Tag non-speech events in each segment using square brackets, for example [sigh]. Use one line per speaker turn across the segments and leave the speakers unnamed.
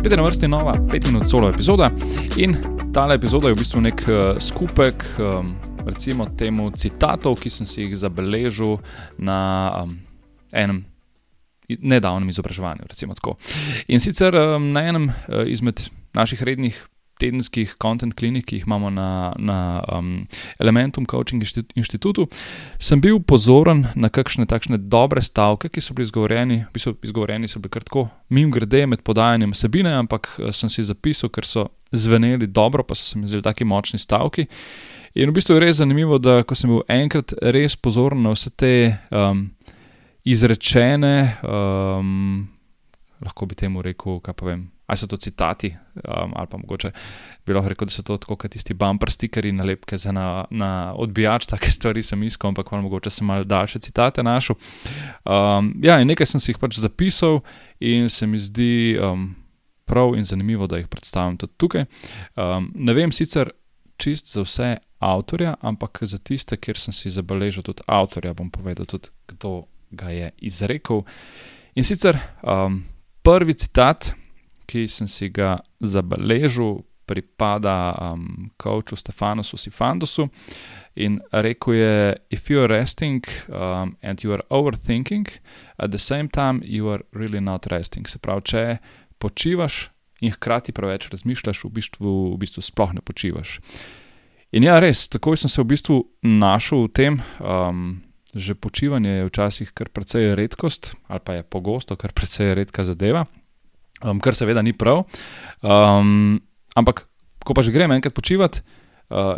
Spet je na vrsti nova 5-minut solo epizoda in tale epizoda je v bistvu nek uh, skupek, um, recimo, temu citatov, ki sem si jih zabeležil na um, enem nedavnem izobraževanju. In sicer um, na enem uh, izmed naših rednih tedenskih content klinik, ki jih imamo na, na um, Elementum Coaching inštitutu, sem bil pozoren na kakšne takšne dobre stavke, ki so bili izgovorjeni, ki so izgovorjeni, so bili kratko, mim grede med podajanjem vsebine, ampak eh, sem si zapisal, ker so zveneli dobro, pa so se mi zdeli taki močni stavki. In v bistvu je res zanimivo, da ko sem bil enkrat res pozoren na vse te um, izrečene, um, lahko bi temu rekel, kaj pa vem ali so to citati, um, ali pa mogoče bi lahko rekel, da so to tako kot tisti bumper stikeri, nalepke za na, na odbijač, take [laughs] stvari sem iskal, ampak malo mogoče sem malo daljše citate našel. Um, ja, in nekaj sem si jih pač zapisal in se mi zdi um, prav in zanimivo, da jih predstavim tudi tukaj. Um, ne vem sicer čist za vse avtorja, ampak za tiste, kjer sem si zabeležil tudi avtorja, bom povedal tudi, kdo ga je izrekel. In sicer um, prvi citat ki sem si ga zabeležil, pripada um, koču Stefanosu Sifandosu in rekel je: If you are resting um, and you are overthinking, at the same time you are really not resting. Se pravi, če počivaš in hkrati preveč razmišljaš, v bistvu, v bistvu sploh ne počivaš. In ja, res, takoj sem se v bistvu našel v tem. Um, Že počivanje je včasih kar precej redkost, ali pa je pogosto kar precej redka zadeva um, kar seveda ni prav. Um, ampak, ko pa že gremo enkrat počivati, uh,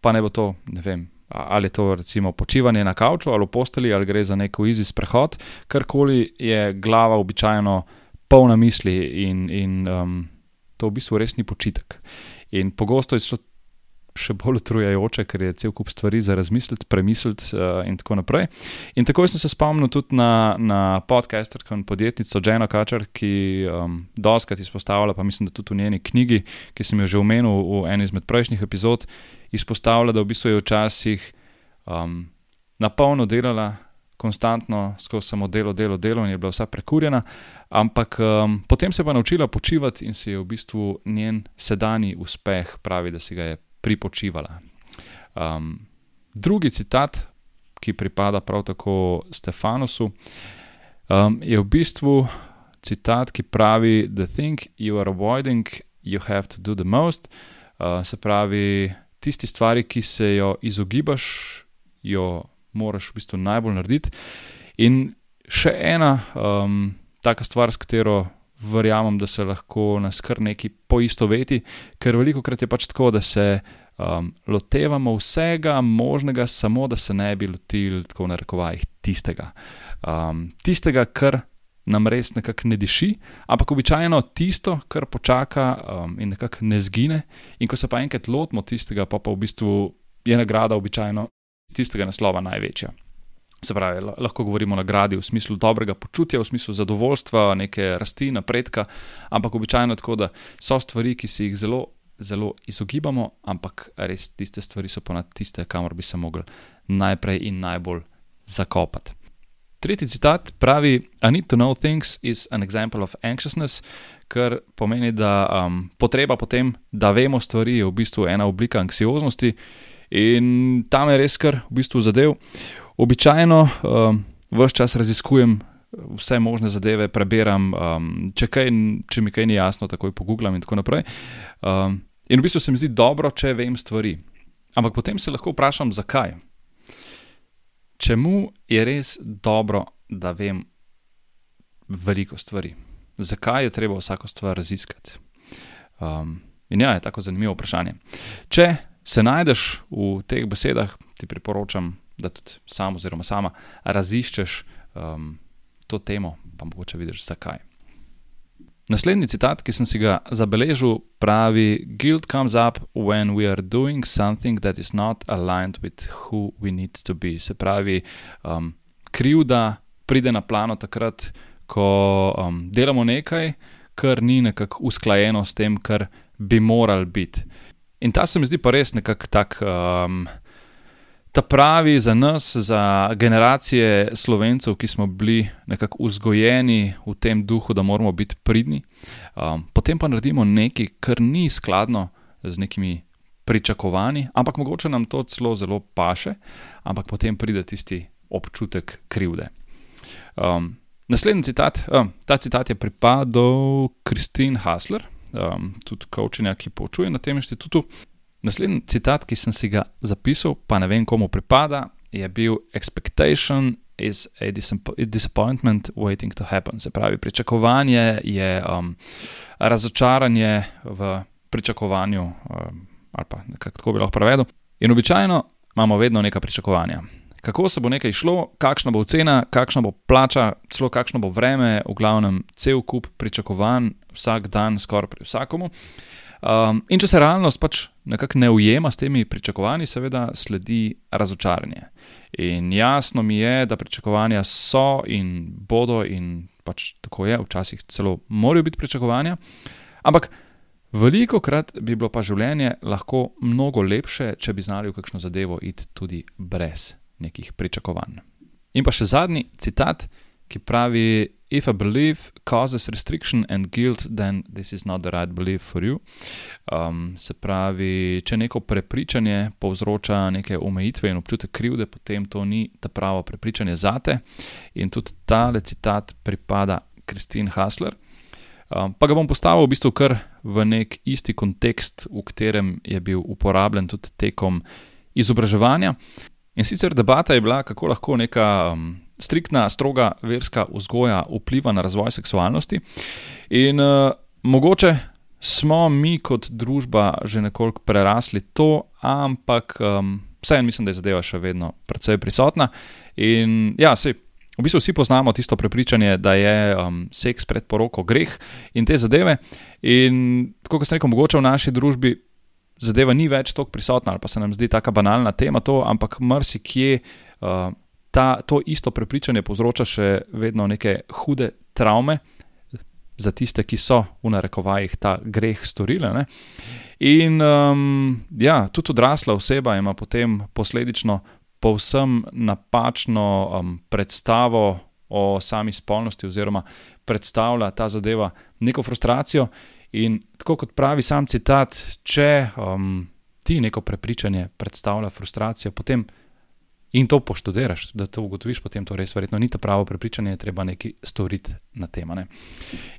pa ne bo to, ne vem, ali je to recimo počivanje na kavču ali v posteli, ali gre za neko izi sprehod, karkoli je glava običajno polna misli in, in um, to v bistvu res ni počitek. In pogosto je še bolj utrujajoče, ker je cel kup stvari za razmisliti, premisliti uh, in tako naprej. In tako sem se spomnil tudi na, na podcasterko in podjetnico Jeno Kačar, ki um, doskrat izpostavlja, pa mislim, da tudi v njeni knjigi, ki sem jo že omenil v eni izmed prejšnjih epizod, izpostavlja, da v bistvu je včasih um, na polno delala. Konstantno, skozi samo delo, delo, delo, in je bila vsa prekurjena, ampak um, potem se je pa naučila počivati in se je v bistvu njen sedanji uspeh, pravi, da si ga je pripočivala. Um, drugi citat, ki pripada prav tako Stefanosu, um, je v bistvu citat, ki pravi: The thing you are avoiding, you have to do the most. Uh, se pravi, tiste stvari, ki se jo izogibaš, jo moraš v bistvu najbolj narediti. In še ena um, taka stvar, s katero verjamem, da se lahko nas kar nekaj poistoveti, ker veliko krat je pač tako, da se um, lotevamo vsega možnega, samo da se ne bi lotili, tako na rekovajih, tistega. Um, tistega, kar nam res nekako ne diši, ampak običajno tisto, kar počaka um, in nekako ne zgine. In ko se pa enkrat lotimo tistega, pa pa v bistvu je nagrada običajno iz tistega naslova največja. Se pravi, lahko govorimo o nagradi v smislu dobrega počutja, v smislu zadovoljstva, neke rasti, napredka, ampak običajno tako, da so stvari, ki si jih zelo, zelo izogibamo, ampak res tiste stvari so ponad tiste, kamor bi se mogli najprej in najbolj zakopati. Tretji citat pravi: I need to know things is an example of anxiousness, kar pomeni, da um, potreba potem, da vemo stvari, je v bistvu ena oblika anksioznosti in tam je res kar v bistvu zadev. Običajno um, vse čas raziskujem vse možne zadeve, preberem, um, če, kaj, če mi kaj ni jasno, takoj pogooglam in tako naprej. Um, in v bistvu se mi zdi dobro, če vem stvari. Ampak potem se lahko vprašam, zakaj. Čemu je res dobro, da vem veliko stvari? Zakaj je treba vsako stvar raziskati? Um, in ja, je tako zanimivo vprašanje. Če se najdeš v teh besedah, ti priporočam, da tudi sam oziroma sama raziščeš um, to temo, pa mogoče vidiš, zakaj. Naslednji citat, ki sem si ga zabeležil, pravi: Guilt comes up when we are doing something that is not aligned with who we need to be. Se pravi, um, krivda pride na plano takrat, ko um, delamo nekaj, kar ni nekako usklajeno s tem, kar bi moral biti. In ta se mi zdi pa res nekako tak. Um, ta pravi za nas, za generacije slovencev, ki smo bili nekako vzgojeni v tem duhu, da moramo biti pridni, um, potem pa naredimo nekaj, kar ni skladno z nekimi pričakovanji, ampak mogoče nam to celo zelo paše, ampak potem pride tisti občutek krivde. Um, naslednji citat, um, ta citat je pripadal Kristin Hasler, um, tudi kočenja, ki poučuje na tem inštitutu. Naslednji citat, ki sem si ga zapisal, pa ne vem, komu pripada, je bil: Expectation is a disappointment waiting to happen. Se pravi, pričakovanje je um, razočaranje v pričakovanju, um, ali pa kako bi lahko prevedel. In običajno imamo vedno neka pričakovanja. Kako se bo nekaj šlo, kakšna bo cena, kakšna bo plača, celo kakšno bo vreme, v glavnem, cel kup pričakovanj, vsak dan, skoraj pri vsakomu. Um, in če se realnost pač nekako ne ujema s temi pričakovanji, seveda sledi razočaranje. In jasno mi je, da pričakovanja so in bodo, in pač tako je, včasih celo morajo biti pričakovanja. Ampak veliko krat bi bilo pa življenje lahko mnogo lepše, če bi znali v kakšno zadevo iti tudi brez nekih pričakovanj. In pa še zadnji citat, ki pravi: if a belief causes restriction and guilt, then this is not the right belief for you. Um, se pravi, če neko prepričanje povzroča neke omejitve in občutek krivde, potem to ni ta pravo prepričanje zate. In tudi ta citat pripada Kristin Hasler. Um, pa ga bom postavil v bistvu kar v nek isti kontekst, v katerem je bil uporabljen tudi tekom izobraževanja. In sicer debata je bila, kako lahko neka um, striktna, stroga verska vzgoja vpliva na razvoj seksualnosti. In uh, mogoče smo mi kot družba že nekoliko prerasli to, ampak um, vseeno mislim, da je zadeva še vedno precej prisotna. In ja, se. V bistvu vsi poznamo tisto prepričanje, da je um, seks pred poroko greh in te zadeve. In kot sem rekel, mogoče v naši družbi zadeva ni več tako prisotna, ali pa se nam zdi tako banalna tema, to, ampak marsikje uh, ta, to isto prepričanje povzroča še vedno neke hude travme za tiste, ki so v narekovajih ta greh storili. Ne? In um, ja, tudi odrasla oseba ima potem posledično povsem napačno um, predstavo o sami spolnosti, oziroma predstavlja ta zadeva neko frustracijo. In tako kot pravi sam citat, če um, ti neko prepričanje predstavlja frustracijo, potem in to poštudiraš, da to ugotoviš, potem to res verjetno ni ta pravo prepričanje, treba nekaj storiti na tem. Ne?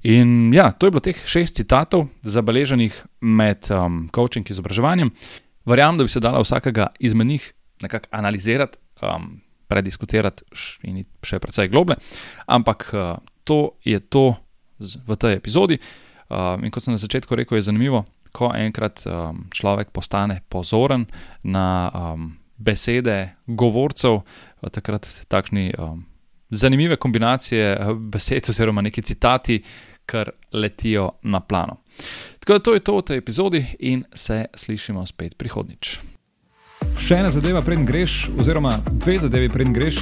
In ja, to je bilo teh šest citatov, zabeleženih med um, coaching izobraževanjem. Verjamem, da bi se dala vsakega izmed njih nekako analizirati, um, prediskutirati in še precej globlje, ampak uh, to je to z, v tej epizodi. Um, in kot sem na začetku rekel, je zanimivo, ko enkrat um, človek postane pozoren na. Um, besede govorcev, takrat takšni um, zanimive kombinacije uh, besed, oziroma neki citati, kar letijo na plano. Tako da to je to v tej epizodi in se slišimo spet prihodnič. Še ena zadeva, preden greš, oziroma dve zadevi, preden greš.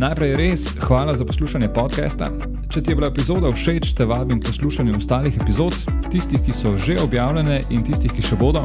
Najprej res hvala za poslušanje podcasta. Če ti je bila epizoda všeč, te vabim poslušati ostalih epizod, tistih, ki so že objavljene in tistih, ki še bodo.